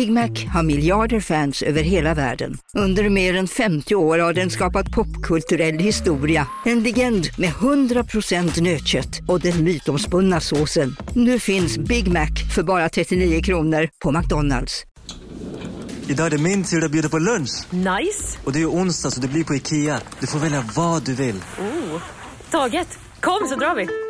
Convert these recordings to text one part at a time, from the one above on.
Big Mac har miljarder fans över hela världen. Under mer än 50 år har den skapat popkulturell historia. En legend med 100% nötkött och den mytomspunna såsen. Nu finns Big Mac för bara 39 kronor på McDonalds. Idag är det min tur att bjuda på lunch. Nice! Och det är ju onsdag så det blir på Ikea. Du får välja vad du vill. Oh, taget! Kom så drar vi!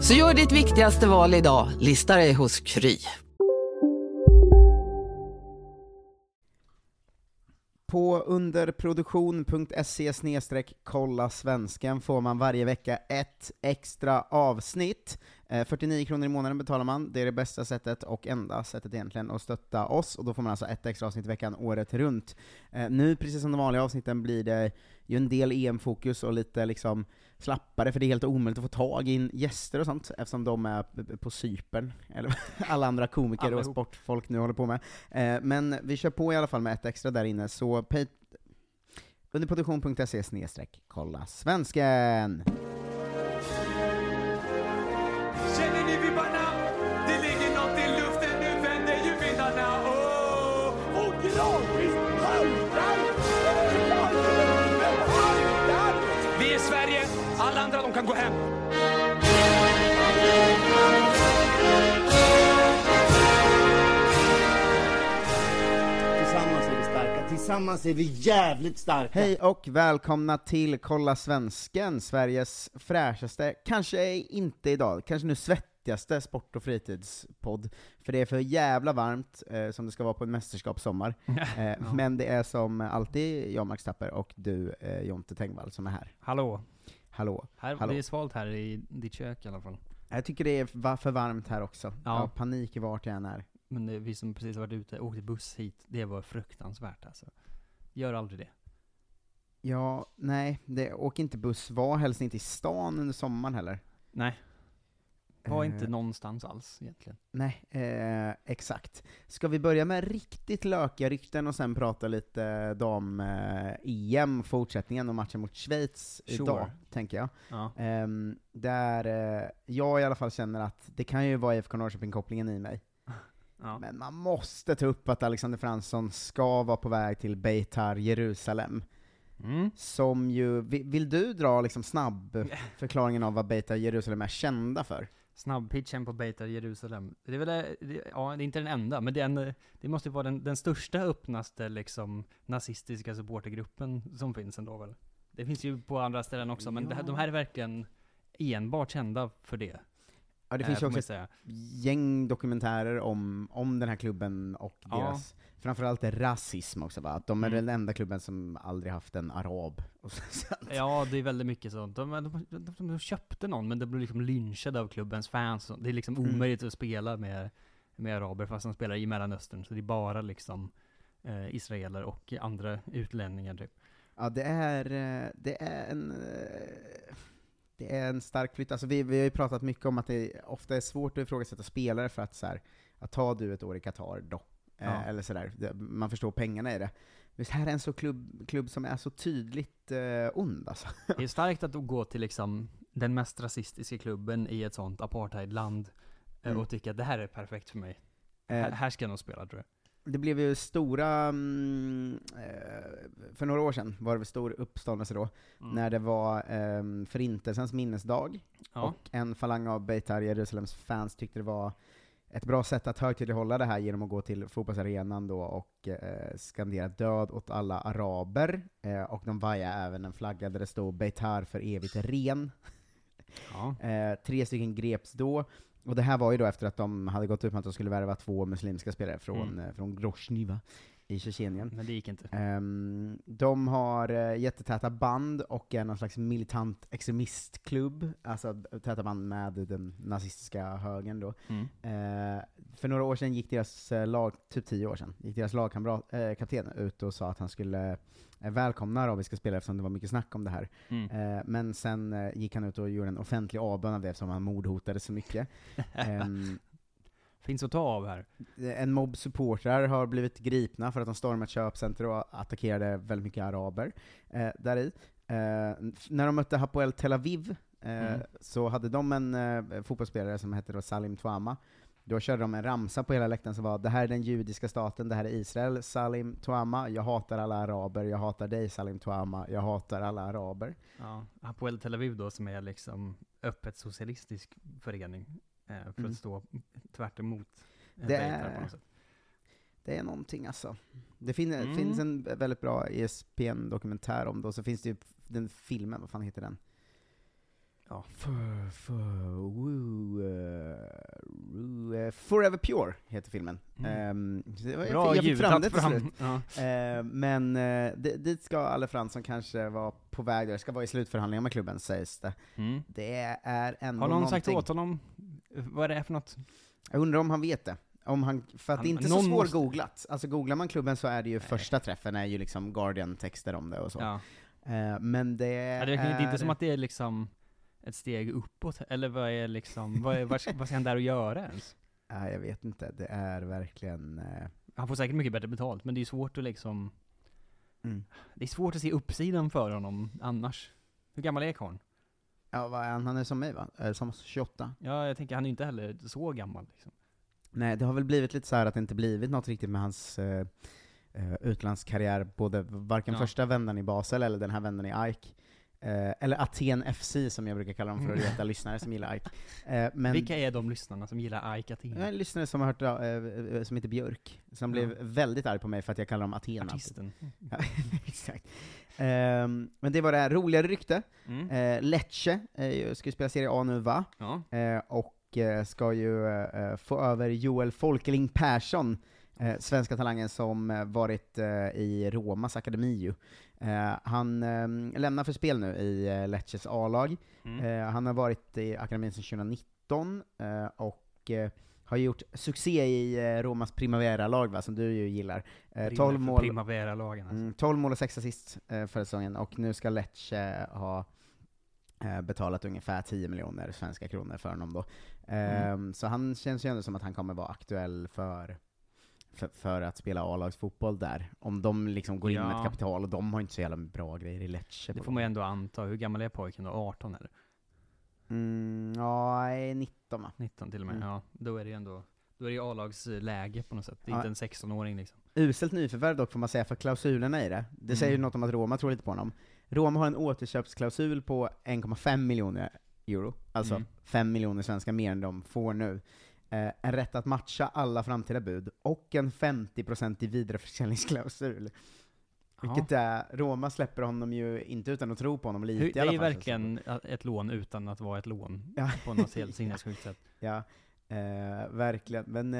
Så gör ditt viktigaste val idag, lista dig hos Kry. På underproduktion.se kolla svensken får man varje vecka ett extra avsnitt. Eh, 49 kronor i månaden betalar man, det är det bästa sättet och enda sättet egentligen att stötta oss, och då får man alltså ett extra avsnitt i veckan året runt. Eh, nu, precis som de vanliga avsnitten, blir det ju en del EM-fokus och lite liksom slappare, för det är helt omöjligt att få tag i gäster och sånt, eftersom de är på Cypern, eller alla andra komiker och sportfolk nu håller på med. Eh, men vi kör på i alla fall med ett extra där inne, så underproduktion.se kolla svensken. Kan gå hem. Tillsammans är vi starka, tillsammans är vi jävligt starka. Hej och välkomna till Kolla Svensken, Sveriges fräschaste, kanske inte idag, kanske nu svettigaste sport och fritidspodd, för det är för jävla varmt, eh, som det ska vara på en mästerskapssommar. Eh, Men det är som alltid jag, Max Tapper, och du, eh, Jonte Tengvall, som är här. Hallå. Hallå. Här, Hallå. Det är svalt här i ditt kök i alla fall. Jag tycker det är för varmt här också. Ja. Jag har panik i vart jag än är. Men det, vi som precis har varit ute, åkte buss hit, det var fruktansvärt alltså. Gör aldrig det. Ja, nej, det, åk inte buss, var helst inte i stan under sommaren heller. Nej. Var Eh, inte någonstans alls egentligen. Nej, eh, exakt. Ska vi börja med riktigt lökiga rykten och sen prata lite dam-EM, fortsättningen och matchen mot Schweiz Sure. idag, tänker jag. Ja. Ehm, där eh, jag i alla fall känner att det kan ju vara IFK Norrköping-kopplingen i mig. Ja. Men man måste ta upp att Alexander Fransson ska vara på väg till Beitar Jerusalem. Mm. Som ju, vill, vill du dra liksom snabb förklaringen av vad Beitar Jerusalem är kända för? Snabbpitchen på Beitar Jerusalem. Det är väl, det, det- ja, det är inte den enda, men det, en, det måste ju vara den, den största, öppnaste liksom nazistiska supportergruppen som finns ändå väl? Det finns ju på andra ställen också, men det här, de här är verkligen enbart kända för det. Ja, det Eh, finns ju också ett gäng dokumentärer om, om den här klubben och Ja. deras, framförallt rasism också va? Att de är Mm. den enda klubben som aldrig haft en arab. Och så- sånt. Ja, det är väldigt mycket sånt. De, de, de, de köpte någon, men de blev liksom lynchade av klubbens fans. Det är liksom Mm. omöjligt att spela med, med araber, fast de spelar i Mellanöstern. Så det är bara liksom eh, israeler och andra utlänningar typ. Ja, det är, eh, det är en eh, det är en stark flytt. Alltså vi, vi har ju pratat mycket om att det ofta är svårt att ifrågasätta spelare för att så här, att ta du ett år i Qatar då, Ja. eh, eller sådär, man förstår pengarna i det. Men det här är en så klubb, klubb som är så tydligt eh, ond alltså. Det är starkt att gå till liksom den mest rasistiska klubben i ett sånt apartheidland eh, Mm. och tycka att det här är perfekt för mig. Eh, Här, här ska jag nog spela tror jag. Det blev ju stora, mm, eh, för några år sedan var det stor uppståndelse då, Mm. när det var eh, förintelsens minnesdag, Ja. och en falang av Beitar Jerusalems fans tyckte det var ett bra sätt att högtidlighålla det här genom att gå till fotbollsarenan då och eh, skandera död åt alla araber, eh, och de vajade även en flagga där det stod Beitar för evigt ren. Ja. Eh, tre stycken greps då, och det här var ju då efter att de hade gått ut med att de skulle värva två muslimska spelare från, Mm. eh, från Grozny va? i Tjetjenien. Men det gick inte. Ehm, de har uh, jättetäta band och är någon slags militant extremistklubb, alltså täta band med den nazistiska högern då. Mm. Eh, för några år sedan gick deras eh, lag, typ tio år sedan, gick deras lagkamrat, eh, kapten ut och sa att han skulle eh, välkomna arabiska spelare eftersom det var mycket snack om det här. Mm. Eh, men sen eh, gick han ut och gjorde en offentlig avbön av det eftersom han mordhotade så mycket. Ehm, Finns att ta av här. en mobb supportrar har blivit gripna för att de stormade ett köpcenter och attackerade väldigt mycket araber eh, där i. Eh, när de mötte Hapoel Tel Aviv eh, Mm. så hade de en eh, fotbollsspelare som hette Salim Touama. Då körde de en ramsa på hela läktaren som var ”Det här är den judiska staten, det här är Israel, Salim Touama, jag hatar alla araber, jag hatar dig Salim Touama, jag hatar alla araber”. Ja, Hapoel Tel Aviv då, som är liksom öppet socialistisk förening, eh, för Mm. att stå tvärt emot eh, Det är-. Det är någonting alltså. Det fin Mm. finns en väldigt bra ESPN-dokumentär om det, och så finns det ju den filmen, vad fan heter den? Ja. For, for, woo, woo, eh, Forever Pure heter filmen. Mm. Så det var- jag, Bra fick- jag fick fram det till fram. slut. Ja. Eh, men di- dit ska Alle Fransson kanske vara på väg, där ska vara i slutförhandlingar med klubben sägs det. Mm. Det är ändå Har någon någonting. sagt åt honom, vad är det för något? Jag undrar om han vet det. Om han, för att det är Han- inte så någon måste- svårgooglat. Alltså googlar man klubben så är det ju första träffen är ju liksom Guardian-texter om det och så. Ja. Men det Ja, det, är... är... det är inte som att det är liksom ett steg uppåt, eller vad är liksom, vad, är, vad, ska, vad ska han där och göra ens? Nej, jag vet inte. Det är verkligen... eh, Han får säkert mycket bättre betalt, men det är svårt att liksom, Mm. det är svårt att se uppsidan för honom annars. Hur gammal är karln? Ja, vad är han? Han är som mig va? Är som 28? Ja, jag tänker han är inte heller så gammal liksom. Nej, det har väl blivit lite så här att det inte blivit något riktigt med hans eh, eh, utlandskarriär, både varken Ja. första vändan i Basel eller den här vändan i AIK. Eh, eller Aten FC som jag brukar kalla dem för att reta lyssnare som gillar AIK. Eh, men Vilka är de lyssnarna som gillar Ike har en lyssnare som har hört, ja, eh, som heter Björk, som Ja. blev väldigt arg på mig för att jag kallar dem Aten. Artisten. Ja, exakt. Ehm, men det var det här roligare rykte. Mm. Eh, Lecce eh, ska ju spela Serie A nu va? Ja. Eh, och eh, ska ju eh, få över Joel Folkeling Persson, eh, svenska talangen som eh, varit eh, i Romas akademi ju. Eh, han eh, lämnar för spel nu i eh, Lecces A-lag. Mm. Eh, han har varit i akademin sedan 2019, eh, och eh, har gjort succé i eh, Romas Primavera-lag va, som du ju gillar. Eh, 12 mål, Primavera-lagen alltså. Mm, 12 mål och 6 assist eh, förra säsongen, och nu ska Lecce ha eh, betalat ungefär 10 miljoner svenska kronor för honom då. Ehm, Så han känns ju ändå som att han kommer vara aktuell för, för, för att spela A-lagsfotboll där. Om de liksom går in med ett kapital, och de har inte så jävla bra grejer i Lecce. Det får man ju ändå anta. Hur gammal är pojken då? 18 eller? Mm, ja, nej, 19 va? 19 till och med? Mm. Ja, då är det ju ändå, då är det ju A-lagsläge på något sätt. Det är Ja. inte en 16-åring liksom. Uselt nyförvärv dock får man säga, för klausulerna i det. Det säger ju Mm. något om att Roma tror lite på honom. Roma har en återköpsklausul på 1,5 miljoner euro, alltså Mm. 5 miljoner svenska mer än de får nu. Eh, en rätt att matcha alla framtida bud, och en 50% vidareförsäljningsklausul. Vilket är, Roma släpper honom ju inte utan att tro på honom lite Hur, i det alla är ju fall. det som. verkligen ett lån utan att vara ett lån. Ja. På något helt sinnessjukt sätt. Ja, eh, verkligen. Men,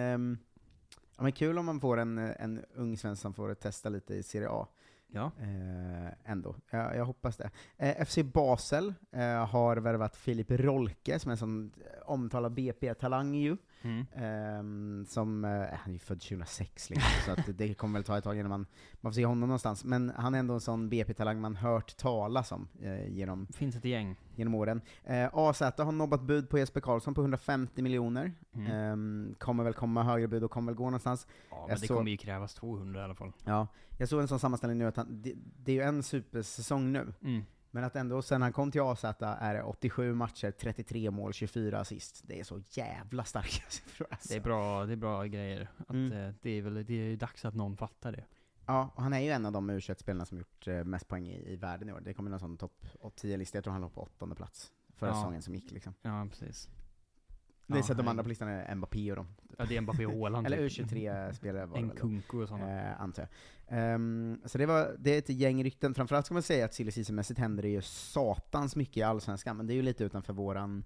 ja, men kul om man får en, en ung svensk som får testa lite i Serie A. Ja. Eh, ändå. Jag, jag hoppas det. Eh, FC Basel eh, har värvat Filip Rolke, som är en sån eh, omtalad BP-talang ju. Mm. Ehm, som, eh, han är ju född 2006 liksom, så att det kommer väl ta ett tag innan man, man får se honom någonstans. Men han är ändå en sån BP-talang man hört talas om eh, genom, Finns ett gäng. genom åren. Eh, AZ har nobbat bud på Jesper Karlsson på 150 miljoner. Mm. Ehm, kommer väl komma högre bud och kommer väl gå någonstans. Ja, jag men det såg- kommer ju krävas 200 i alla fall. Ja, jag såg en sån sammanställning nu att han, det, det är ju en supersäsong nu, Mm. Men att ändå sen han kom till AZ är det 87 matcher, 33 mål, 24 assist. Det är så jävla starka siffror alltså. Det är bra, det är bra grejer. Att, Mm. eh, det är väl, det är dags att någon fattar det. Ja, och han är ju en av de u spelarna som gjort eh, mest poäng i, i världen i år. Det kommer någon sån topp 10-lista, jag tror han låg på åttonde plats förra Ja. säsongen som gick liksom. Ja, precis. Ja, så att de nej. andra på listan är Mbappé och dem. Ja, det är Mbappé och Haaland. Eller typ. U23-spelare var det En väl då. kunku och sådana. Eh, antar jag. Ehm, så det, var, det är ett gäng rykten, framförallt ska man säga att silly season-mässigt händer det ju satans mycket i Allsvenskan, men det är ju lite utanför våran...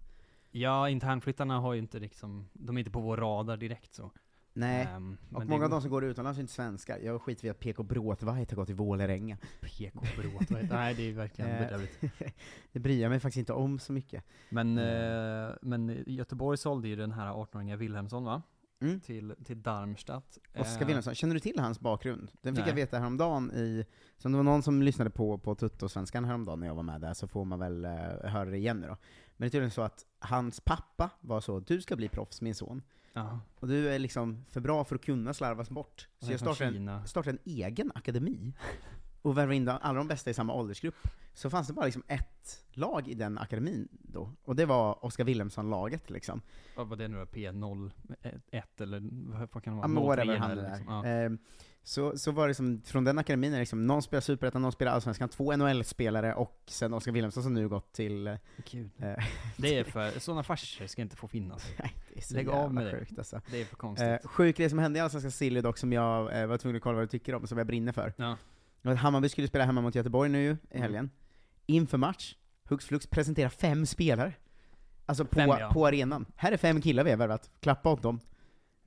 Ja, internflyttarna har ju inte liksom, de är inte på vår radar direkt så. Nej, Ehm, och många av de som går utomlands är inte svenskar. Jag skiter i att PK Bråtvajt har gått i Vålerenga. PK Bråtvajt, nej det är verkligen Eh, bedrövligt. det bryr jag mig faktiskt inte om så mycket. Men, eh, men Göteborg sålde ju den här 18-åriga Wilhelmsson va? Mm. Till, till Darmstadt. Oskar Eh, Wilhelmsson, känner du till hans bakgrund? Den fick Nej. jag veta häromdagen i, som det var någon som lyssnade på, på Tutto-svenskan häromdagen när jag var med där, så får man väl eh, höra det igen nu då. Men det är tydligen så att hans pappa var så, du ska bli proffs min son. Och du är liksom för bra för att kunna slarvas bort. Så jag startade en, startade en egen akademi, och värvade in alla de bästa i samma åldersgrupp. Så fanns det bara liksom ett lag i den akademin då, och det var Oskar Wilhelmsson-laget liksom. Vad var det nu då? P01 eller vad kan det Ja, vara? men 03 whatever han eller liksom. Ja. Ehm, så, så var det som, från den akademin, det liksom, någon spelar Superettan, någon spelar Allsvenskan, två NHL-spelare och sen Oskar Wilhelmsson som nu gått till... eh, Det är för, sådana farsor ska inte få finnas. Nej, det är så Lägg av med det. sjukt alltså. Det är för konstigt. Eh, sjuk grej som hände i Allsvenska Silly dock, som jag eh, var tvungen att kolla vad du tycker om, som jag brinner för. Ja. Det Hammarby skulle spela hemma mot Göteborg nu Mm. i helgen. Inför match, hux flux presentera fem spelare. Alltså på, Fem, ja. på arenan. Här är fem killar vi har värvat, klappa åt dem.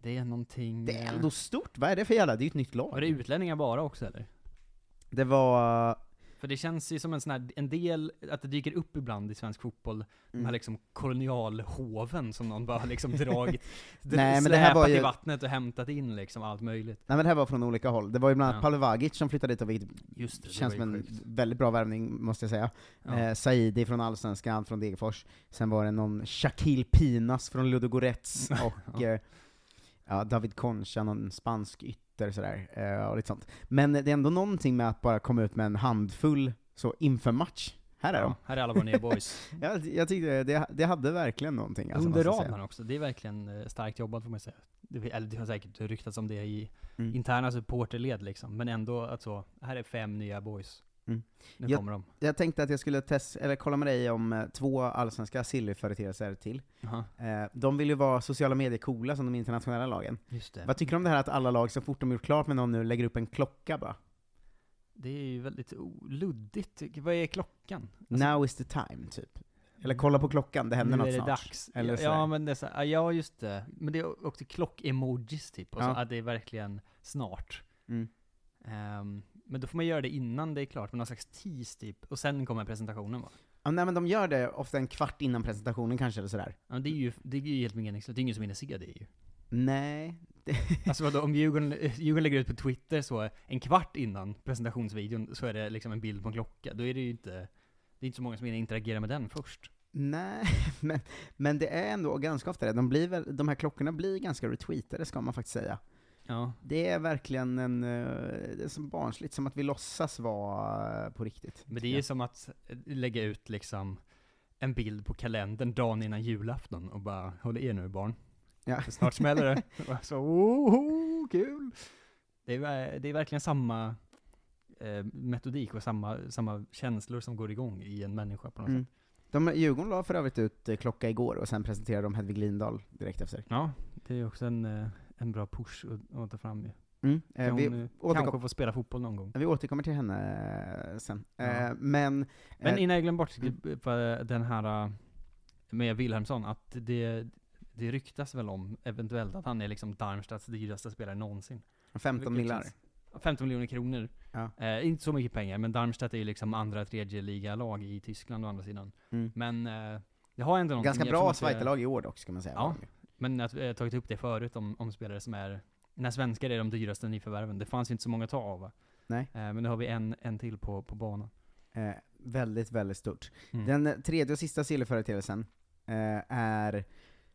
Det är någonting... Det är eh, ändå stort, vad är det för jävla, det är ju ett nytt lag. Var det utlänningar bara också eller? Det var... För det känns ju som en sån här, en del, att det dyker upp ibland i svensk fotboll, de Mm. här liksom kolonialhoven som någon bara liksom dragit, Nej, men det här var ju- i vattnet och hämtat in liksom allt möjligt. Nej men det här var från olika håll. Det var ju bland annat Ja. Paolo Vagic som flyttade dit, och vilket Just det, det känns var som en sjukt. väldigt bra värvning, måste jag säga. Ja. Eh, Saidi från Allsvenskan, från Degerfors. Sen var det någon Shaquille Pinas från Ludogorets, och eh, ja, David Concha, någon spansk ytter sådär, eh, och lite sånt. Men det är ändå någonting med att bara komma ut med en handfull så inför match. Här är Ja, de. här är alla våra nya boys. jag, jag tyckte det, det hade verkligen någonting. Alltså, Under radarn också, det är verkligen eh, starkt jobbat får man säga. Det, eller det har säkert ryktats om det i Mm. interna supporterled liksom, men ändå att så, här är fem nya boys. Mm. Nu Jag- kommer de. Jag tänkte att jag skulle test, eller kolla med dig om eh, två allsvenska silly-företeelser till. Jaha, Eh, de vill ju vara sociala medier-coola som de internationella lagen. just det. Vad tycker du om det här att alla lag, så fort de gjort klart med någon nu, lägger upp en klocka bara? Det är ju väldigt luddigt. Vad är klockan? Alltså, Now is the time, typ. Eller kolla på klockan, det händer nu något är det snart. dags. Eller ja, sådär. ja, men det är så, ja, just det. Men det är också klock-emojis typ, och så, Ja. att det är verkligen snart. Mm. Ehm, men då får man göra det innan det är klart, med någon slags tease typ, och sen kommer presentationen va? Ja, nej men de gör det ofta en kvart innan presentationen kanske, eller sådär. Ja, men det är ju, det är ju helt meningslöst, det är ingen som hinner se det ju. Nej. Alltså vadå, om Djurgården, Djurgården lägger ut på Twitter så, en kvart innan presentationsvideon, så är det liksom en bild på en klocka, då är det ju inte, det är inte så många som hinner interagera med den först. Nej, men, men det är ändå ganska ofta det. De, blir väl, de här klockorna blir ganska retweetade, ska man faktiskt säga. Ja. Det är verkligen en, eh, det är som barnsligt, som att vi låtsas vara eh, på riktigt. Men det är ju som att eh, lägga ut liksom en bild på kalendern dagen innan julafton och bara håll er nu barn. Ja. För snart smäller det. Så, oh, kul! Det är, det är verkligen samma eh, metodik och samma, samma känslor som går igång i en människa på något Mm. sätt. De, Djurgården la för övrigt ut klocka igår, och sen presenterade de Hedvig Lindahl direkt efter. Ja, det är också en, en bra push att, att ta fram ju. Mm. Eh, vi, hon eh, kanske få spela fotboll någon gång. vi återkommer till henne eh, sen. Ja. Eh, men, Men eh, innan jag glömmer bort Mm. på den här eh, med Wilhelmsson, att det, det ryktas väl om eventuellt att han är liksom Darmstads dyraste spelare någonsin. 15 Vilket millar. känns- 15 miljoner kronor. Ja. Eh, inte så mycket pengar, men Darmstadt är ju liksom andra, tredje liga-lag i Tyskland å andra sidan. Mm. Men eh, det har ändå någonting. Ganska bra Zweite-lag i år dock, ska man säga. Ja. Men att jag har tagit upp det förut om, om spelare som är, när svenskar är de dyraste nyförvärven. Det fanns ju inte så många att ta av va? Nej. Eh, men nu har vi en, en till på, på banan. Eh, väldigt, väldigt stort. Mm. Den eh, tredje och sista silleföreteelsen eh, är,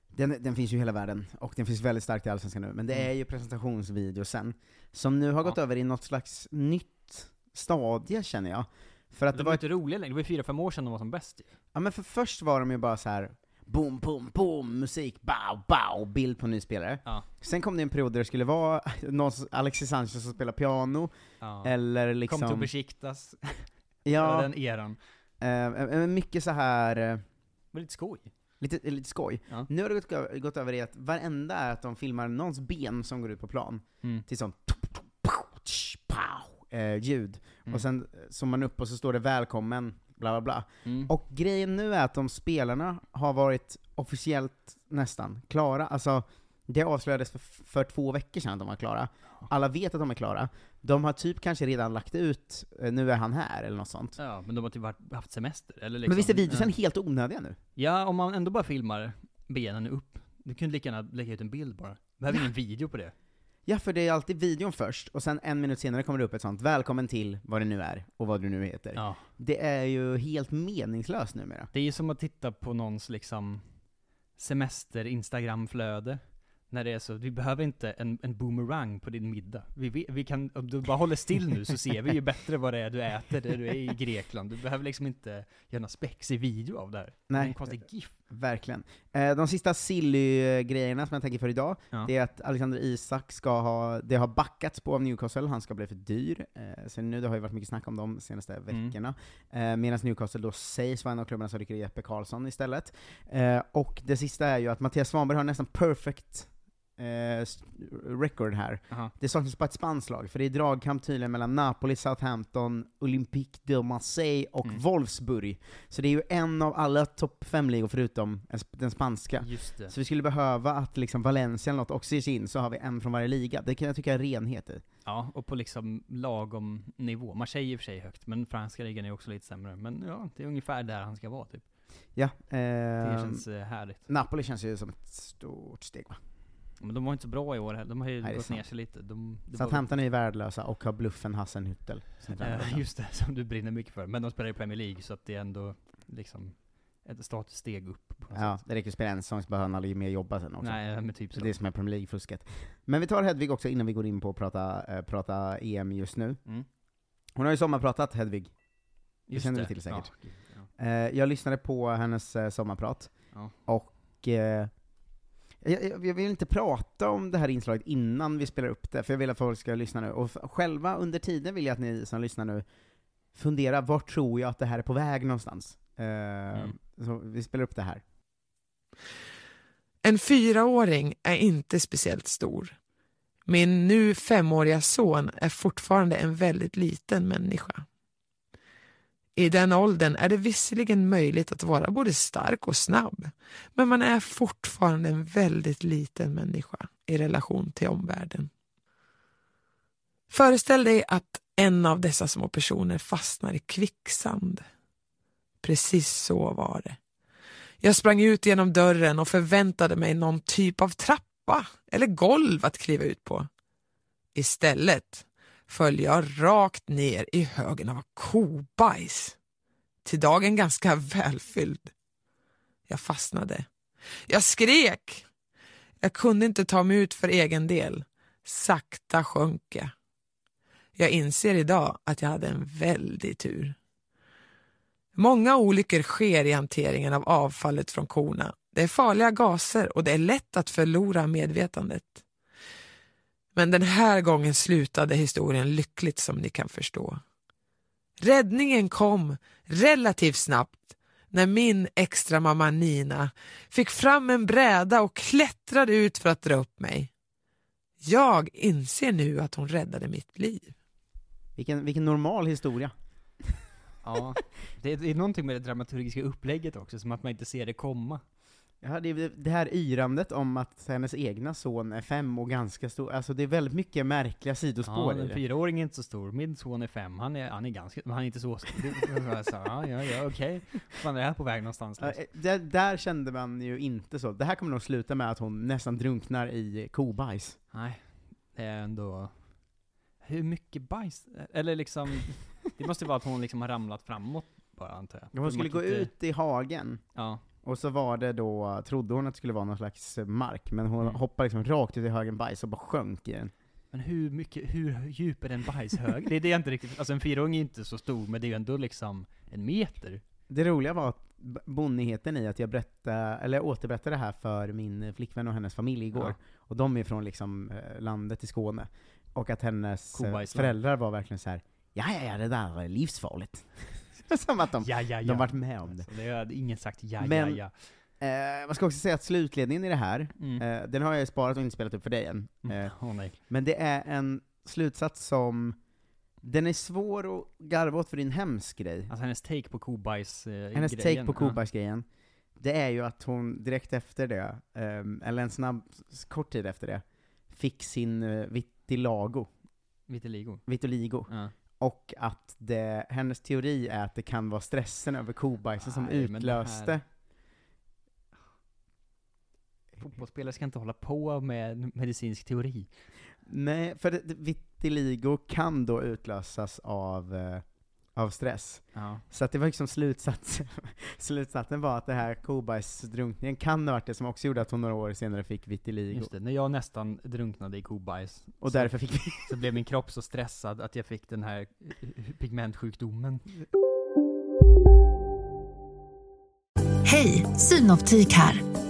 den, den finns ju i hela världen, och den finns väldigt starkt i Allsvenskan nu, men det Mm. är ju presentationsvideosen, som nu har gått över i något slags nytt stadie känner jag. För att det det var inte roliga längre, det var ju fyra, fem år sedan de var som bäst. Ja men för först var de ju bara så här. Boom, boom, boom, musik, bow, bow, bild på en ny spelare. Ja. Sen kom det en period där det skulle vara någon, Alexis Sanchez som spelar piano, Ja. eller liksom... Kom till Besiktas, ja, den eran. eh, eh, mycket så här eh, Det var lite skoj. lite, lite skoj. Ja. Nu har det gått, gått över i att varenda är att de filmar någons ben som går ut på plan, Mm. till sånt eh, ljud. Mm. Och sen zoomar man upp och så står det 'Välkommen' bla bla bla. Mm. Och grejen nu är att de spelarna har varit officiellt nästan klara, alltså Det avslöjades för, för två veckor sedan att de var klara. Alla vet att de är klara. De har typ kanske redan lagt ut eh, 'Nu är han här' eller något sånt. Ja, men de har typ varit, haft semester, eller liksom, Men visst är videosen ja. helt onödiga nu? Ja, om man ändå bara filmar benen upp. Du kunde lika gärna lägga ut en bild bara. Behöver ingen video på det. Ja, för det är alltid videon först, och sen en minut senare kommer det upp ett sånt 'Välkommen till vad det nu är, och vad du nu heter' Ja. Det är ju helt meningslöst numera. Det är ju som att titta på någons liksom semester Instagram-flöde. När det är så, vi behöver inte en, en boomerang på din middag. Vi, vi, vi kan, om du bara håller still nu så ser vi ju bättre vad det är du äter där du är i Grekland. Du behöver liksom inte göra någon spexig video av det här. Nej. en konstig GIF. Verkligen. Eh, de sista silly-grejerna som jag tänker för idag, Ja. det är att Alexander Isak ska ha, det har backats på av Newcastle, han ska bli för dyr. Eh, sen nu, det har ju varit mycket snack om dem de senaste Mm. veckorna. Eh, Medan Newcastle då sägs vara en av klubbarna som rycker Jeppe Karlsson istället. Och det sista är ju att Mattias Svanberg har nästan perfect eh, record här. Aha. Det saknas bara ett spanskt lag, för det är dragkamp tydligen mellan Napoli, Southampton, Olympique de Marseille och Mm. Wolfsburg. Så det är ju en av alla topp fem-ligor förutom en sp- den spanska. Just det. Så vi skulle behöva att liksom Valencia eller något också ger sig in, så har vi en från varje liga. Det kan jag tycka är renhet i. Ja, och på liksom lagom nivå. Marseille i och för sig högt, men franska ligan är också lite sämre. Men ja, det är ungefär där han ska vara typ. Ja, Det eh, känns eh, härligt. Napoli känns ju som ett stort steg va? Men de var inte så bra i år heller. De har ju Nej, det gått ner sig lite. De, det Så att var- är ju värdelösa och har bluffen Hassenhüttel. Eh, just det, som du brinner mycket för. Men de spelar i Premier League, så att det är ändå liksom ett statussteg upp på något Ja, sätt. det räcker att spela en säsong så behöver han mer jobba sen också. Nej, men typ Så det är som är Premier League-fusket. Men vi tar Hedvig också innan vi går in på att prata, eh, prata EM just nu. Mm. Hon har ju sommarpratat, Hedvig. Just känner det. till säkert. Ja, gud, ja. Eh, jag lyssnade på hennes eh, sommarprat, Ja. och jag, jag vill inte prata om det här inslaget innan vi spelar upp det, för jag vill att folk ska lyssna nu. Och själva under tiden vill jag att ni som lyssnar nu funderar, vart tror jag att det här är på väg någonstans? Eh, Mm. Så vi spelar upp det här. En fyraåring är inte speciellt stor. Min nu femåriga son är fortfarande en väldigt liten människa. I den åldern är det visserligen möjligt att vara både stark och snabb, men man är fortfarande en väldigt liten människa i relation till omvärlden. Föreställ dig att en av dessa små personer fastnar i kvicksand. Precis så var det. Jag sprang ut genom dörren och förväntade mig någon typ av trappa eller golv att kliva ut på. Istället föll jag rakt ner i högen av kobajs. Till dagen ganska välfylld. Jag fastnade. Jag skrek. Jag kunde inte ta mig ut för egen del. Sakta sjönk jag. Jag inser idag att jag hade en väldig tur. Många olyckor sker i hanteringen av avfallet från korna. Det är farliga gaser och det är lätt att förlora medvetandet. Men den här gången slutade historien lyckligt som ni kan förstå. Räddningen kom relativt snabbt när min extra mamma Nina fick fram en bräda och klättrade ut för att dra upp mig. Jag inser nu att hon räddade mitt liv. Vilken, vilken normal historia. Ja, det är, det är någonting med det dramaturgiska upplägget också, som att man inte ser det komma. Ja, det, är det här yrandet om att hennes egna son är fem och ganska stor, alltså det är väldigt mycket märkliga Ja, sidospår i en det. fyraåring är inte så stor, min son är fem, han är, han är ganska, men han är inte så stor. Det- sa, ja, ja, ja, okej. Fan är det här på väg någonstans? Ja, Liksom? eh, där, där kände man ju inte så. Det här kommer nog sluta med att hon nästan drunknar i kobajs. Nej, det är ändå... Hur mycket bajs? Eller liksom, det måste vara att hon liksom har ramlat framåt bara antar jag. Hon skulle man gå ut i hagen, Ja, och så var det då, trodde hon att det skulle vara någon slags mark, men hon Mm. hoppade liksom rakt ut i högen bajs och bara sjönk i den. men hur mycket, hur djup är en bajshög? det är det jag inte riktigt, alltså en fyraåring är inte så stor, men det är ju ändå liksom en meter. Det roliga var att bonnigheten i att jag berättade, eller återberättade det här för min flickvän och hennes familj igår, Ja. och de är från liksom eh, landet i Skåne, och att hennes eh, Kobajsland. föräldrar var verkligen så här. ja ja ja, det där är livsfarligt. Som att de, Ja, ja, ja. de varit med om det. Alltså, det har ingen sagt ja, Men- ja, Eh, man ska också säga att slutledningen i det här, ja. Mm. eh, den har jag sparat och inte spelat upp för dig än. Mm. Eh, nej. men det är en slutsats som, den är svår att garva åt för din hemsk grej. Alltså hennes take på kobajs eh, Hennes take på ja. kobajsgrejen. det är ju att hon direkt efter det, ehm, eller en snabb, kort tid efter det, fick sin uh, vitiligo, Vitiligo. vitiligo. Ja. Och att det, hennes teori är att det kan vara stressen över kobajsen som Nej, men det utlöste Fotbollsspelare ska inte hålla på med medicinsk teori. Nej, för det, det- vitiligo kan då utlösas av, eh, av stress. Ja. Så att det var liksom slutsats, slutsatsen var att det här kobajsdrunkningen kan ha varit det som också gjorde att hon några år senare fick vitiligo. Just det, när jag nästan drunknade i kobajs. Och så, därför fick vi... så blev min kropp så stressad att jag fick den här pigmentsjukdomen. Hej, Synoptik här.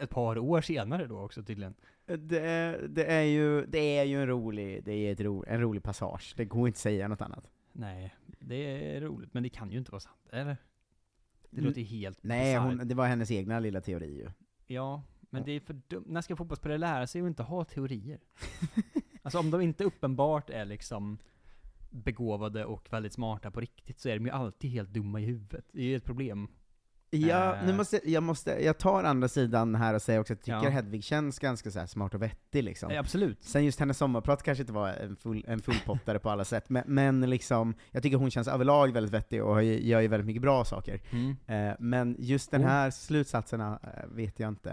Ett par år senare då också tydligen. Det är, det är ju, det är ju en rolig, det är ro, en rolig passage, det går inte att säga något annat. Nej, det är roligt, men det kan ju inte vara sant, eller? Det låter ju helt Nej, hon, det var hennes egna lilla teori ju. Ja, men det är för dumt. När ska fotbollsspelare lära sig att inte ha teorier? alltså om de inte uppenbart är liksom begåvade och väldigt smarta på riktigt, så är de ju alltid helt dumma i huvudet. Det är ju ett problem. Ja, Eh. nu måste, jag måste, jag tar andra sidan här och säger också att jag tycker Ja. Hedvig känns ganska så smart och vettig liksom. Ja, absolut. Sen just hennes sommarprat kanske inte var en, full, en fullpottare på alla sätt, men, men liksom, jag tycker hon känns överlag väldigt vettig och gör ju väldigt mycket bra saker. Mm. Eh, men just den Oh. här slutsatserna eh, vet jag inte.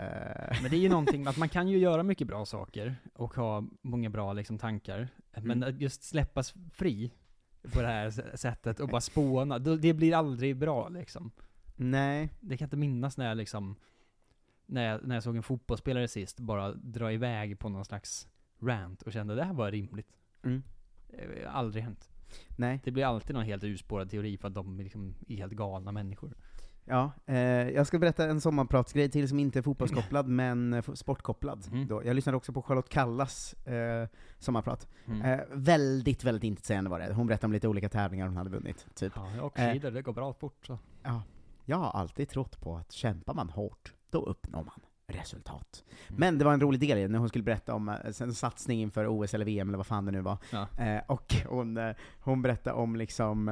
Men det är ju någonting, att man kan ju göra mycket bra saker och ha många bra liksom, tankar, men Mm. just släppas fri på det här sättet och bara spåna, det blir aldrig bra liksom. Nej. Det kan jag inte minnas när jag liksom, när jag, när jag såg en fotbollsspelare sist, bara dra iväg på någon slags rant och kände det här var rimligt. Mm. Eh, Aldrig hänt. Nej. Det blir alltid någon helt urspårad teori för att de liksom är helt galna människor. Ja, eh, jag ska berätta en sommarpratsgrej till som inte är fotbollskopplad, men eh, sportkopplad. Mm. Då. Jag lyssnade också på Charlotte Kallas eh, sommarprat. Mm. Eh, väldigt, väldigt intetsägande var det. Hon berättade om lite olika tävlingar hon hade vunnit, typ. Ja, jag åker Eh, skidor, det går bra fort så. Ja, jag har alltid trott på att kämpar man hårt, då uppnår man resultat. Mm. Men det var en rolig del i när hon skulle berätta om eh, en satsning inför OS eller VM eller vad fan det nu var. Ja. Eh, och hon, eh, hon berättade om liksom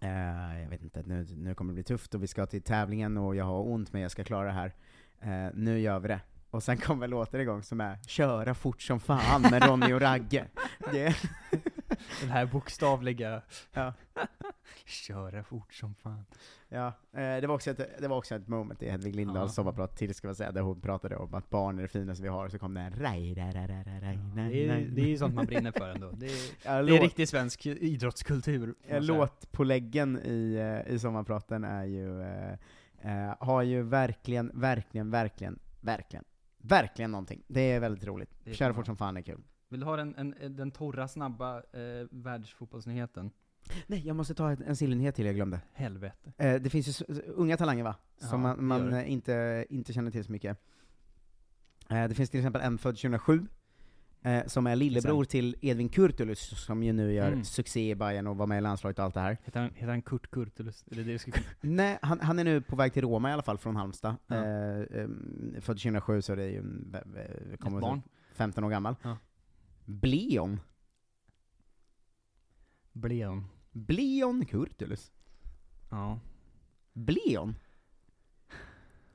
eh, jag vet inte, nu, nu kommer det bli tufft och vi ska till tävlingen och jag har ont men jag ska klara det här. Eh, nu gör vi det. Och sen kommer låten igång som är 'Köra fort som fan' med Ronny och Ragge. Det, Den här bokstavliga ja. Köra fort som fan. Ja, eh, det, var också ett, det var också ett moment i Hedvig Lindahls Ja. sommarprat till, ska man säga, där hon pratade om att barn är det finaste vi har, så kom den rej, rej, rej, rej, rej, nej, Det är, det är ju sånt man brinner för ändå. Det är, Ja, det är riktig svensk idrottskultur. Ja, låtpåläggen i, eh, i sommarpraten är ju, eh, eh, har ju verkligen, verkligen, verkligen, verkligen, verkligen någonting. Det är väldigt roligt. Köra fort som fan är kul. Vill du ha den, en, den torra, snabba eh, världsfotbollsnyheten? Nej, jag måste ta en, en sillenhet till jag glömde. Helvete. Eh, det finns ju unga talanger va? Som Ja, man, man inte, inte känner till så mycket. Eh, det finns till exempel en född 2007, eh, som är lillebror till Edvin Kurtulus, som ju nu gör Mm. succé i Bayern och var med i landslaget och allt det här. Heter han, heter han Kurt Kurtulus? Är det du? Nej, han, han är nu på väg till Roma i alla fall, från Halmstad. Ja. Eh, född 2007, så det är ju kommer barn. 15 år gammal. Ja. Bleon. Bleon. Bleon Kurtulus. Ja. Bleon?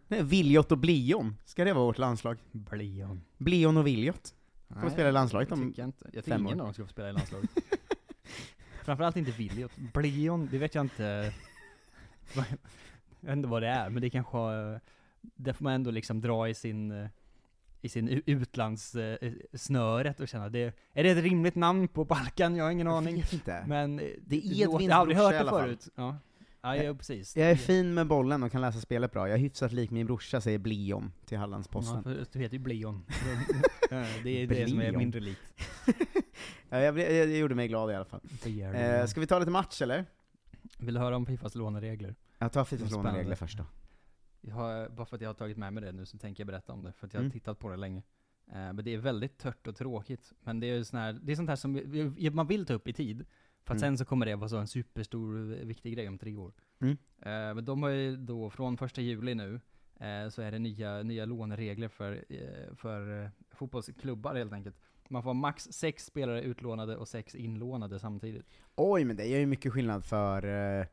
Nej, Viljot och Bleon, ska det vara vårt landslag? Bleon. Bleon och Viljot. Får Nej, spela i landslaget om tycker jag inte. Jag tycker fem ingen år. av dem ska få spela i landslaget. Framförallt inte Viljot. Bleon, det vet jag inte. jag vet inte vad det är, men det kanske har, det får man ändå liksom dra i sin, eh, i sin utlandssnöret och känna, det, är det ett rimligt namn på Balkan? Jag har ingen aning. vet inte. Men Det är Edvins Jag har aldrig hört det förut. Ja, ja, ja precis. Jag är fin med bollen och kan läsa spelet bra. Jag är hyfsat lik min brorsa, säger Bliom till Ja, Hallandsposten. för du heter ju Bleon. Ja, det är det som är mindre likt. ja, jag, jag, jag gjorde mig glad i alla fall. Eh, ska vi ta lite match eller? Vill du höra om Fifas låneregler? Jag tar Fifas låneregler först då. Jag har, bara för att jag har tagit med mig det nu så tänker jag berätta om det, för att jag har Mm. tittat på det länge. Eh, men det är väldigt tört och tråkigt. Men det är ju sån här, det är sånt här som vi- man vill ta upp i tid. För att Mm. sen så kommer det vara så en superstor, viktig grej om tre år. Mm. Eh, men de har ju då, från första juli nu, eh, så är det nya, nya låneregler för, eh, för eh, fotbollsklubbar helt enkelt. Man får max sex spelare utlånade och sex inlånade samtidigt. Oj, men det gör ju mycket skillnad för eh,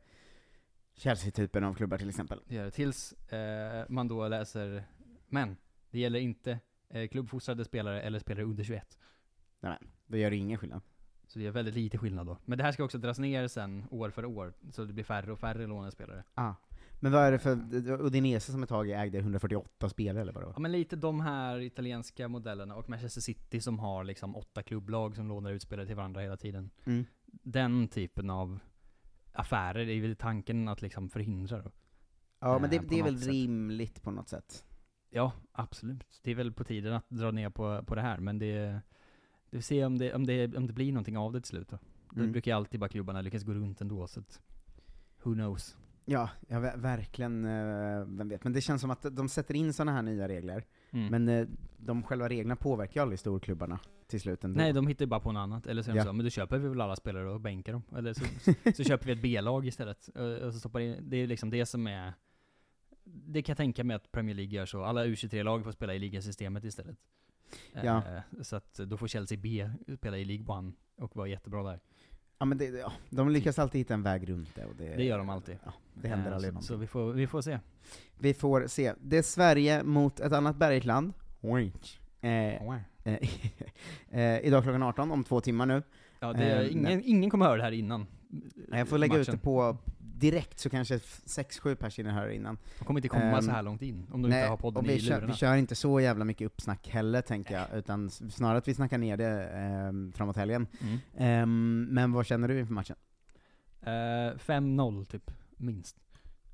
Chelsea-typen av klubbar till exempel. Det gör det. Tills eh, man då läser, men det gäller inte eh, klubbfostrade spelare eller spelare under 21. Nej, det gör det ingen skillnad. Så det är väldigt lite skillnad då. Men det här ska också dras ner sen år för år, så det blir färre och färre lånespelare. Ah. Men vad är det för, Udinese som ett tag ägde 148 spelare eller vad det var? Ja men lite de här italienska modellerna, och Manchester City som har liksom åtta klubblag som lånar ut spelare till varandra hela tiden. Mm. Den typen av affärer är väl tanken att liksom förhindra då. Ja, men det, Eh, det är väl sätt. rimligt på något sätt. Ja, absolut. Det är väl på tiden att dra ner på, på det här, men det... Det får se om det, om, det, om det blir någonting av det till slut då. Det Mm. brukar ju alltid bara klubbarna lyckas gå runt ändå, så att... Who knows? Ja, ja ver- verkligen, eh, vem vet. Men det känns som att de sätter in sådana här nya regler, Mm. men eh, de själva reglerna påverkar ju aldrig storklubbarna till slut ändå. Nej, de hittar ju bara på något annat. Eller så Ja. så, men då köper vi väl alla spelare och bänkar dem. Eller så, så köper vi ett B-lag istället. Och, och så stoppar in, det är liksom det som är... Det kan jag tänka mig att Premier League gör så. Alla U23-lag får spela i ligasystemet istället. Ja. Eh, så att då får Chelsea B spela i League One och vara jättebra där. Ja men det, ja, de lyckas alltid hitta en väg runt det, och det, Det gör de alltid. Ja, det händer Eh, aldrig så, någonting. så vi får, vi får se. Vi får se. Det är Sverige mot ett annat bergigt land. Eh, eh, eh, idag klockan 18, om två timmar nu. Ja, det är, Eh, ingen, ingen kommer höra det här innan. Jag får lägga ut matchen. det på direkt, så kanske 6-7 pers hinner höra innan. De kommer inte komma så Ehm, här långt in, om de nej, inte har podden och vi i kör, lurarna. vi kör inte så jävla mycket uppsnack heller, tänker jag, utan snarare att vi snackar ner det eh, framåt helgen. Mm. Ehm, men vad känner du inför matchen? Eh, 5-0 typ, minst.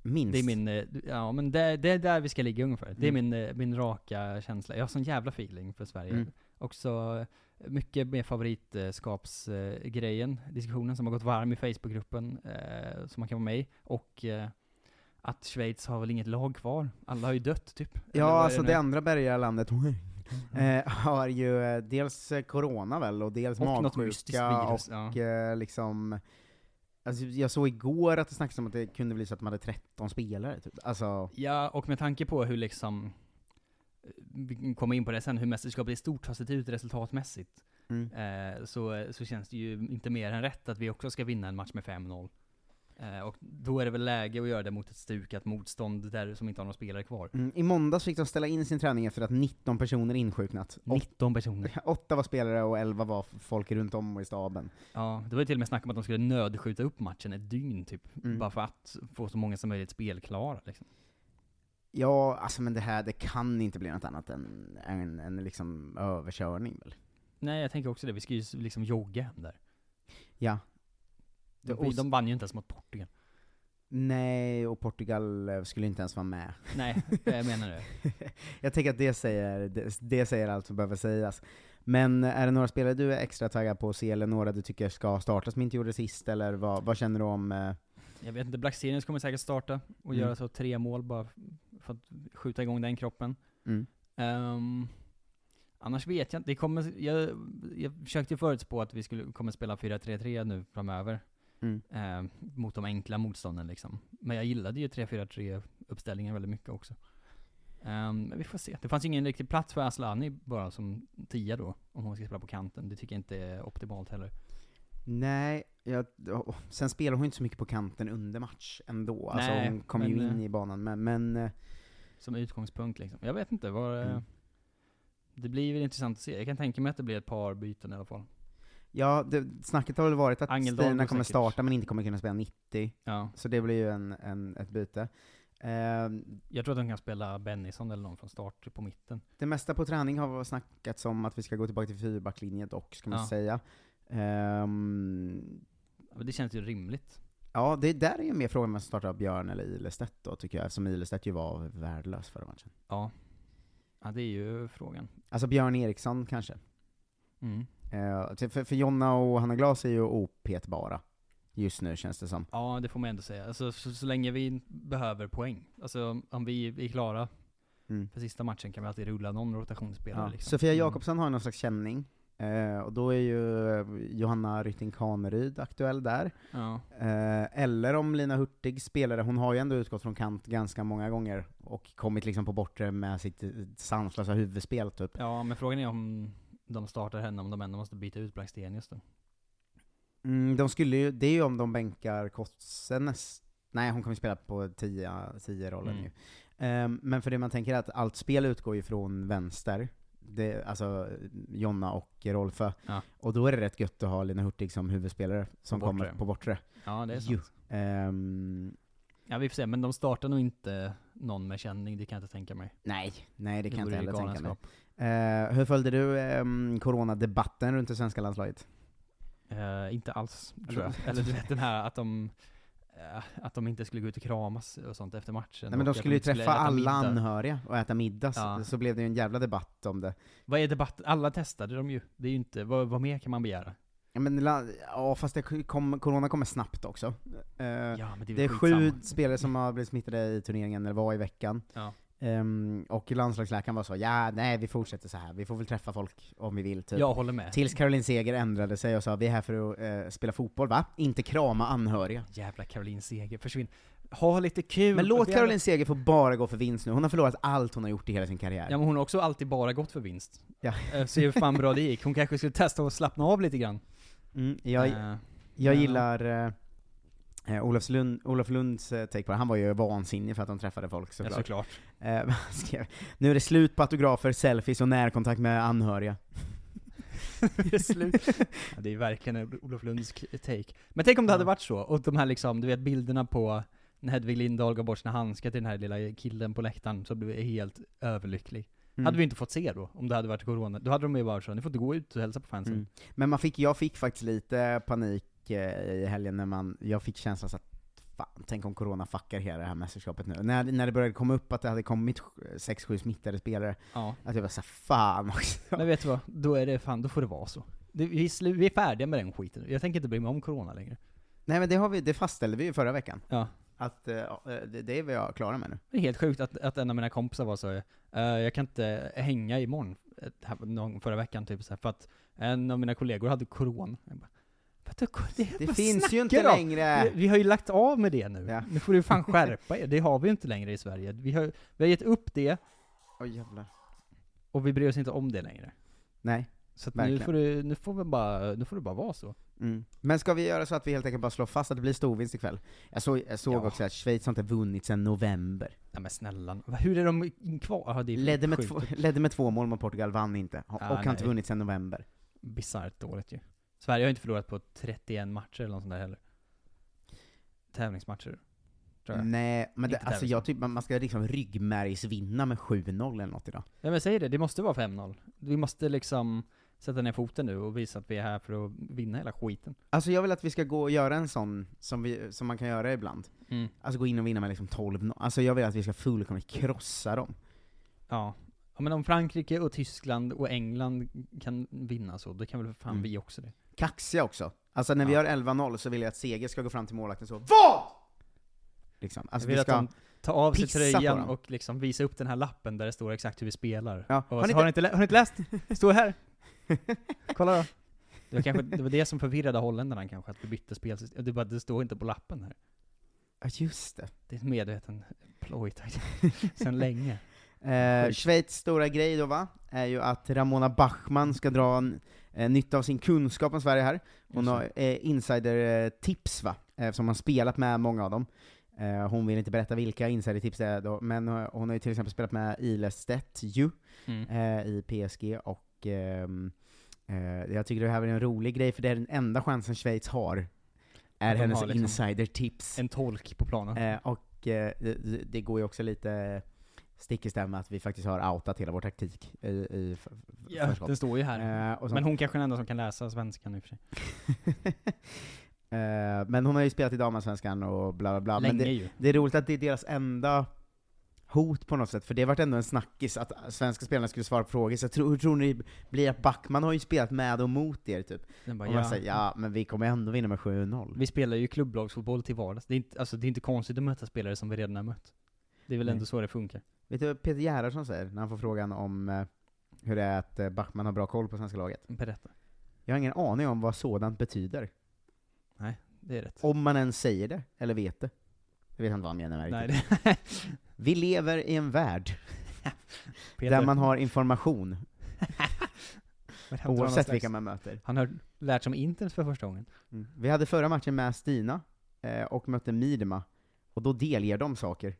Minst? Det är min, eh, ja men det, det är där vi ska ligga ungefär. Det är Mm. min, eh, min raka känsla. Jag har sån jävla feeling för Sverige. Mm. Också eh, mycket med favoritskapsgrejen, diskussionen som har gått varm i Facebookgruppen, eh, som man kan vara med i. Och eh, att Schweiz har väl inget lag kvar. Alla har ju dött typ. Ja, alltså nu? det andra bergiga landet eh, har ju dels corona väl, och dels Och magsjuka, och ja. liksom Alltså, jag såg igår att det snackades om att det kunde bli så att de hade 13 spelare, typ. Alltså, Ja, och med tanke på hur liksom, eh, vi kommer in på det sen, hur mästerskapet i stort har sett ut resultatmässigt. Mm. Eh, så, så känns det ju inte mer än rätt att vi också ska vinna en match med 5-0. Eh, och då är det väl läge att göra det mot ett stukat motstånd där som inte har några spelare kvar. mm, I måndags fick de ställa in sin träning efter att 19 personer insjuknat. Åt- 19 personer. Åtta var spelare och 11 var folk runt om i staben. Ja, det var ju till och med snack om att de skulle nödskjuta upp matchen ett dygn typ. Mm. Bara för att få så många som möjligt spelklara liksom. Ja, alltså men det här, det kan inte bli något annat än en, en liksom överkörning väl? Nej, jag tänker också det. Vi ska ju liksom jogga hem där. Ja. De, Och de vann ju inte ens mot Portugal. Nej, och Portugal eh, skulle inte ens vara med. Nej, jag menar det. jag tänker att det säger, det, det säger allt som behöver sägas. Men är det några spelare du är extra taggad på att se, eller några du tycker ska starta som inte gjorde sist, eller vad, vad känner du om... Eh, Jag vet inte, Black Sirius kommer säkert starta och Mm. göra så tre mål bara för att skjuta igång den kroppen. mm. Ehm, annars vet jag inte, det kommer, jag, jag försökte ju förutspå att vi skulle, kommer spela 4-3-3 nu framöver. Mm. Ehm, mot de enkla motstånden liksom. Men jag gillade ju 3-4-3 uppställningen väldigt mycket också. Ehm, men vi får se. Det fanns ingen riktig plats för Aslani bara som tia då, om hon ska spela på kanten. Det tycker jag inte är optimalt heller. Nej, jag, oh, sen spelar hon inte så mycket på kanten under match ändå. Alltså Nej, hon kom ju in eh, i banan, men, men eh, Som utgångspunkt liksom. Jag vet inte, vad Mm. Det blir väl intressant att se. Jag kan tänka mig att det blir ett par byten i alla fall. Ja, det, snacket har väl varit att Angeldal Stina kommer säkert. starta men inte kommer kunna spela 90. Ja. Så det blir ju en, en, ett byte. Ehm, Jag tror att de kan spela Bennison eller någon från start på mitten. det mesta på träning har snackats om att vi ska gå tillbaka till fyrbacklinjen dock, ska man Ja. säga. Ehm, Ja, men Det känns ju rimligt. ja, det där är ju mer frågan om man startar Björn eller Ilestedt då, tycker jag, eftersom Ilestedt ju var värdelös förra matchen. Ja. Ja, det är ju frågan. Alltså Björn Eriksson kanske. Mm. Till- för, för Jonna och Hanna Glas är ju opetbara. Just nu känns det som. Ja, det får man ändå säga. Alltså, så, så länge vi behöver poäng. Alltså om vi är klara Mm. för sista matchen kan vi alltid rulla någon rotationsspelare Ja. liksom. Sofia Mm. Jakobsson har någon slags känning, eh, och då är ju eh, Johanna Rytting Kaneryd aktuell där. Ja. Eh, eller om Lina Hurtig spelare, hon har ju ändå utgått från kant ganska många gånger, och kommit liksom på bortre med sitt eh, sanslösa huvudspel typ. ja, men frågan är om de startar henne, om de ändå måste byta ut Blackstenius då. Mm, de skulle ju, det är ju om de bänkar Kotze näst, nej hon kommer spela på 10 rollen Mm. ju. Ehm, men för det man tänker är att allt spel utgår ju från vänster, det, alltså Jonna och Rolfö. Ja. Och då är det rätt gött att ha Lina Hurtig som huvudspelare, som På kommer bortre. på bortre. Ja, det är sant. Ehm, Ja, vi får se. Men de startar nog inte någon med känning, det kan jag inte tänka mig. nej, nej det kan jag inte heller tänka mig. Eh, hur följde du um, coronadebatten runt det svenska landslaget? Eh, inte alls, tror jag. Eller du vet den här att de, eh, att de inte skulle gå ut och kramas och sånt efter matchen. Nej men de skulle ju träffa alla middag. anhöriga och äta middag, så- Ja. så blev det ju en jävla debatt om det. Vad är debatten? Alla testade de ju. Det är ju inte, vad, vad mer kan man begära? Ja, men, ja fast det kom, corona kommer snabbt också. Eh, Ja, det är det är sju spelare som har blivit smittade i turneringen, eller var i veckan. Ja. Ehm, och landslagsläkaren var så, ja nej vi fortsätter så här. vi får väl träffa folk om vi vill typ. Jag håller med. Tills Caroline Seger ändrade sig och sa, vi är här för att eh, spela fotboll va? Inte krama anhöriga. Jävla Caroline Seger, försvinn. Ha lite kul! Men låt Caroline Seger få bara gå för vinst nu, hon har förlorat allt hon har gjort i hela sin karriär. Ja men hon har också alltid bara gått för vinst. Ja. Eh, Se hur fan bra det gick. Hon kanske skulle testa att slappna av lite grann. Mm, jag, Eh, jag ja. gillar eh, Olof, Lund, Olof Lunds take på det, han var ju vansinnig för att de träffade folk Ja, såklart. såklart. Eh, han skrev, nu är det slut på autografer, selfies och närkontakt med anhöriga. det är slut. Ja, det är verkligen en Olof Lunds take. Men tänk om det hade varit så, och de här liksom, du vet bilderna på när Hedvig Lindahl gav bort sina handskar till den här lilla killen på läktaren, så blev jag helt överlycklig. Mm. Hade vi inte fått se då, om det hade varit corona. Då hade de ju bara så, ni får inte gå ut och hälsa på fansen. Mm. Men man fick, jag fick faktiskt lite panik eh, i helgen när man, jag fick känslan så att fan, tänk om corona fuckar hela det här mästerskapet nu. När, när det började komma upp att det hade kommit 6-7 smittade spelare, Ja. att jag var såhär, fan också. Men vet du vad? Då är det fan, då får det vara så. Det, vi, vi är färdiga med den skiten. Jag tänker inte bry mig om corona längre. Nej men det, har vi, det fastställde vi ju förra veckan. Ja. Att eh, ja, det, det är vi jag klara med nu. Det är helt sjukt att, att en av mina kompisar var så, eh, jag kan inte hänga imorgon, eh, här, någon, förra veckan typ så här, för att en av mina kollegor hade corona. Jag bara, "Vadå, det, Det vad finns ju inte om?" längre! Vi, vi har ju lagt av med det nu. Ja. Nu får du fan skärpa er. Det har vi ju inte längre i Sverige. Vi har, vi har gett upp det, Oj jävlar. och vi bryr oss inte om det längre. Nej. Så att nu Verkligen. får, du, nu, får vi bara, nu får det bara vara så. Mm. Men ska vi göra så att vi helt enkelt bara slår fast att det blir storvinst ikväll? Jag, såg jag såg Ja. också att Schweiz har inte vunnit sedan november. Nej men snälla, hur är de kvar? Ja, det är Ledde med, sjukt. två, ledde med två mål mot Portugal, vann inte. Och Ah, har inte nej. vunnit sedan november. Bisarrt dåligt ju. Sverige har inte förlorat på 31 matcher eller något sånt där heller. Tävlingsmatcher. Tror jag. Nej, men det, Inte alltså jag tycker man man ska liksom ryggmärgsvinna med 7-0 eller något idag. Ja men säg det, det måste vara 5-0. Vi måste liksom sätta ner foten nu och visa att vi är här för att vinna hela skiten. Alltså jag vill att vi ska gå och göra en sån, som, vi, som man kan göra ibland. Mm. Alltså gå in och vinna med liksom 12 Alltså jag vill att vi ska fullkomligt krossa dem. Ja. ja. men om Frankrike och Tyskland och England kan vinna så, då kan väl fan Mm. vi också det. Kaxiga också. Alltså när vi Ja. gör 11-0 så vill jag att Seger ska gå fram till målvakten så VAD? Liksom. Alltså jag vill vi att ska de tar av sig tröjan och liksom visa upp den här lappen där det står exakt hur vi spelar. Ja. Och Har ni ni har, inte- ni inte, har ni inte läst? Står här! Kolla då. Det var, kanske, det var det som förvirrade holländarna kanske, att vi bytte spelsystem. Det, bara, det står inte på lappen här. Ja just det. Det är ett medveten ploj sen länge. Eh. Schweiz stora grej då va, är ju att Ramona Bachmann ska dra en, eh, nytta av sin kunskap om Sverige här. Hon har eh, insider-tips va, eh, som har spelat med många av dem. Eh, hon vill inte berätta vilka insider-tips det är då, men eh, hon har ju till exempel spelat med Ilestedt ju, Mm. eh, i PSG, och ehm, eh, jag tycker det här är en rolig grej, för det är den enda chansen Schweiz har, är hennes har liksom insider-tips. En tolk på planen. Eh, och och eh, det, det går ju också lite stick i stäv med att vi faktiskt har outat hela vår taktik i, i Ja, förskott. den står ju här. Eh, och. Men hon kanske är den enda som kan läsa svenskan i och för sig. Eh, men hon har ju spelat i damallsvenskan och bla bla bla. men Länge det, ju. det är roligt att det är deras enda hot på något sätt, för det har varit ändå en snackis att svenska spelarna skulle svara på frågor, så tror, hur tror ni blir att Backman har ju spelat med och mot er typ? Bara, och man ja. säger ja, men vi kommer ändå vinna med 7-0. Vi spelar ju klubblagsfotboll till vardags. Det är, inte, alltså, det är inte konstigt att möta spelare som vi redan har mött. Det är väl Nej. ändå så det funkar. Vet du vad Peter Gerhardsson säger när han får frågan om eh, hur det är att eh, Backman har bra koll på svenska laget? Berätta. Jag har ingen aning om vad sådant betyder. Nej, det är rätt. Om man ens säger det, eller vet det. Jag vet inte vad han menar Nej, riktigt. det- Vi lever i en värld där man har information, oavsett slags- vilka man möter. Han har lärt sig om internet för första gången. Mm. Vi hade förra matchen med Stina, eh, och mötte Midema, och då delger de saker.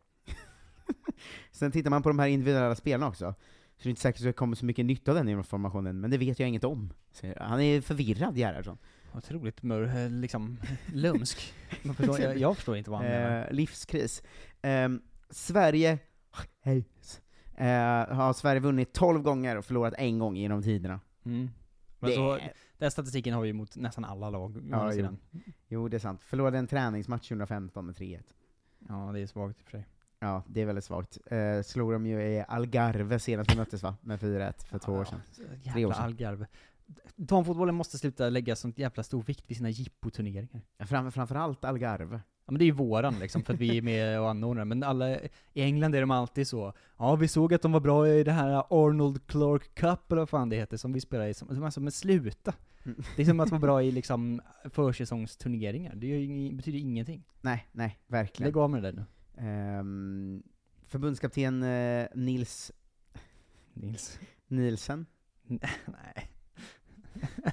Sen tittar man på de här individuella spelarna också, så det är inte säkert att det kommer så mycket nytta av den informationen, men det vet jag inget om. Så han är förvirrad, Gerhardsson. Otroligt mör, eh, liksom, lumsk. Jag, jag förstår inte vad han menar. Eh, livskris. Ehm, Sverige, hej. Eh, har Sverige vunnit 12 gånger och förlorat en gång genom tiderna. Mm. Men Det så, är- den statistiken har vi ju mot nästan alla lag, Ja, jo. jo, det är sant. Förlorade en träningsmatch 2015 med 3-1. Ja, det är svagt i och för sig. Ja, det är väldigt svagt. Eh, slog de ju i Algarve senast vi möttes va? Med 4-1 för två år sedan. Tre år Jävla sedan. Algarve. Damfotbollen måste sluta lägga sånt jävla stor vikt vid sina jippoturneringar. Fram, framförallt Algarve. Ja men det är ju våran liksom, för att vi är med och anordnar, men alla, i England är de alltid så Ja vi såg att de var bra i det här Arnold Clark Cup eller vad fan det heter, som vi spelar i, som, alltså, men sluta! Det är som att vara bra i liksom försäsongsturneringar, det ju betyder ingenting. Nej, nej, verkligen. Lägg av med det där nu. Ehm, förbundskapten eh, Nils Nils. Nielsen. Nej.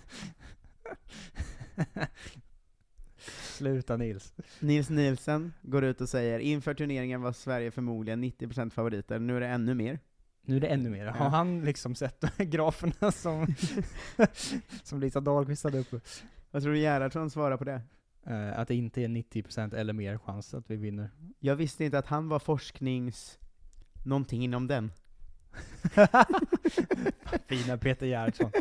Sluta Nils. Nils Nielsen går ut och säger inför turneringen var Sverige förmodligen 90% favoriter, nu är det ännu mer. Nu är det ännu mer. Har Ja. han liksom sett graferna som, som Lisa Dahlqvist hade uppe? Vad tror du Gerhardsson svarar på det? Eh, att det inte är 90% eller mer chans att vi vinner. Jag visste inte att han var forsknings... någonting inom den. Fina Peter Gerhardsson.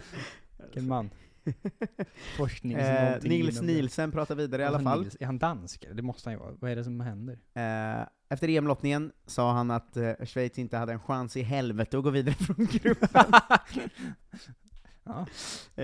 Vilken man. Forsknings Eh, Nils. Nielsen pratar vidare i alla Alltså, fall. Nils, är han dansk? Det måste han ju vara. Vad är det som händer? Eh, efter EM-lottningen sa han att eh, Schweiz inte hade en chans i helvete att gå vidare från gruppen. Ja.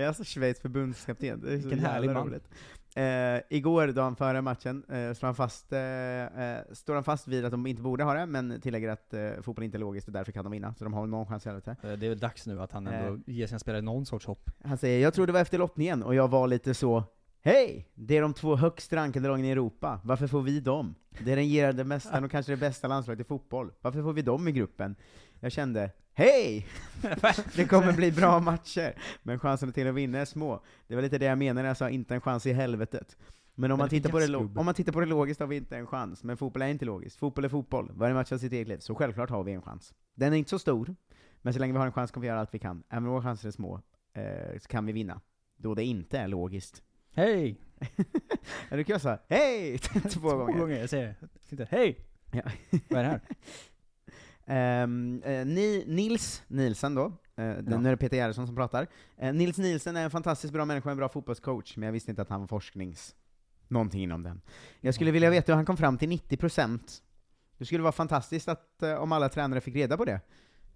Alltså Schweiz förbundskapten, det är så Vilken härlig man. roligt. Eh, igår, dagen före matchen, eh, står, han fast, eh, eh, står han fast vid att de inte borde ha det, men tillägger att eh, fotboll inte är logiskt och därför kan de vinna, så de har någon chans i helvete. Eh, Det är väl dags nu att han ändå ger sina spelare någon sorts hopp. Han säger, jag tror det var efter lottningen, och jag var lite så Hej! Det är de två högst rankade lagen i Europa, varför får vi dem? Det är den regerande mästaren och kanske det bästa landslaget i fotboll, varför får vi dem i gruppen? Jag kände, hej! det kommer bli bra matcher, men chanserna till att vinna är små. Det var lite det jag menade när jag sa inte en chans i helvetet. Men om, man tittar, på det, om man tittar på det logiskt har vi inte en chans, men fotboll är inte logiskt. Fotboll är fotboll, varje match har sitt eget liv, så självklart har vi en chans. Den är inte så stor, men så länge vi har en chans kommer vi göra allt vi kan. Även om våra chanser är små, eh, så kan vi vinna. Då det inte är logiskt. Hej! Ja, du kan jag säga hej! Två gånger. Två gånger, jag säger Titta, hej! Ja. Vad är det här? Ehm, eh, ni, Nils Nielsen då, eh, Ja. nu är det Peter Gerhardsson som pratar. Eh, Nils Nielsen är en fantastiskt bra människa en bra fotbollscoach, men jag visste inte att han var forsknings... någonting inom den. Jag skulle vilja veta hur han kom fram till 90%. Det skulle vara fantastiskt att, eh, om alla tränare fick reda på det.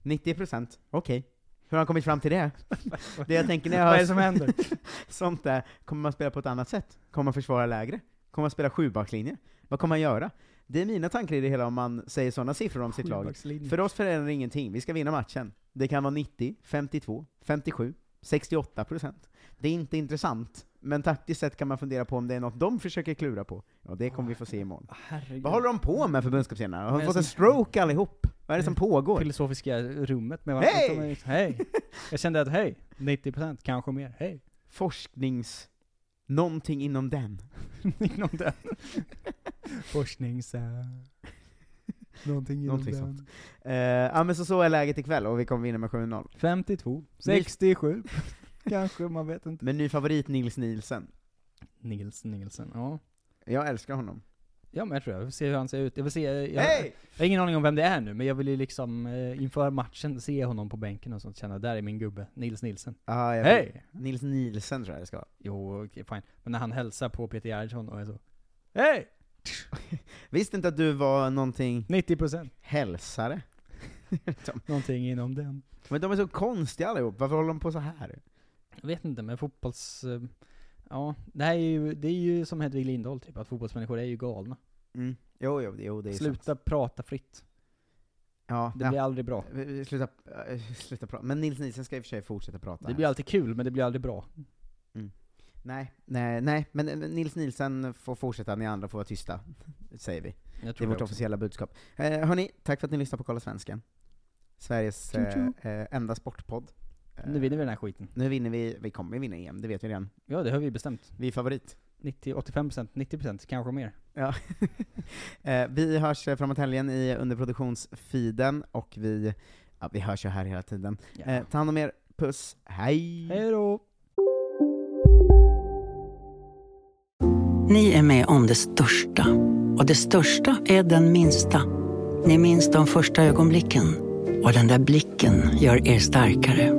90%, okej. Hur har han kommit fram till det? det jag tänker när jag Vad är det som händer? sånt där, kommer man spela på ett annat sätt? Kommer man försvara lägre? Kommer man spela sjubackslinje? Vad kommer man göra? Det är mina tankar i det hela om man säger sådana siffror om sitt lag. För oss förändrar det ingenting, vi ska vinna matchen. Det kan vara 90, 52, 57, 68 procent. Det är inte intressant, men taktiskt sett kan man fundera på om det är något de försöker klura på. Och det kommer vi få se imorgon. Herregud. Vad håller de på med förbundskaptenerna? Har de fått en stroke allihop? Vad är det som pågår? Filosofiska rummet med Hej! de är- Hej! Jag kände att hej, 90% kanske mer, hej! Forsknings... Någonting inom den. Inom den. Forsknings... Uh, någonting inom Någonting den. sånt. Eh, ja men så så är läget ikväll, och vi kommer vinna med 7-0. 52, 67, kanske, man vet inte. Men ny favorit Nils Nielsen. Nils Nielsen, ja. Jag älskar honom. Ja men jag tror jag, jag vill se hur han ser ut. Jag vill se, jag, Hej! jag har ingen aning om vem det är nu, men jag vill ju liksom eh, inför matchen se honom på bänken och sånt, känna där är min gubbe, Nils Nilsen. Ah, Hej! Nils Nielsen tror jag det ska vara. Jo, okej, fine. Men när han hälsar på Peter Gerhardsson och är så Hej! Visste inte att du var någonting 90% hälsare? Någonting inom den. Men de är så konstiga allihop, varför håller de på så här? Jag vet inte, men fotbolls... eh, Ja, det här är ju, det är ju som Hedvig Lindahl typ, att fotbollsmänniskor är ju galna. Mm. Jo, jo, jo, det är Sluta sant. prata fritt. Ja, Det ja. blir aldrig bra. Sluta, äh, sluta prata. Men Nils Nielsen ska i och för sig fortsätta prata. Det blir alltid kul, men det blir aldrig bra. Nej, nej, nej, men eh, Nils Nielsen får fortsätta, ni andra får vara tysta, säger vi. Det är vårt också. officiella budskap. Eh, hörni, tack för att ni lyssnar på Kolla Svensken. Sveriges eh, eh, enda sportpodd. Nu vinner vi den här skiten. Nu vinner vi, vi kommer vinna EM, det vet vi redan. Ja, det har vi bestämt. Vi är favorit. 90, 85%, 90%, kanske mer. Ja. eh, vi hörs eh, framåt helgen i underproduktionsfeeden, och vi, ja, vi hörs ju här hela tiden. Ja. Eh, ta hand om er, puss, hej! Hej då! Ni är med om det största. Och det största är den minsta. Ni minns de första ögonblicken. Och den där blicken gör er starkare.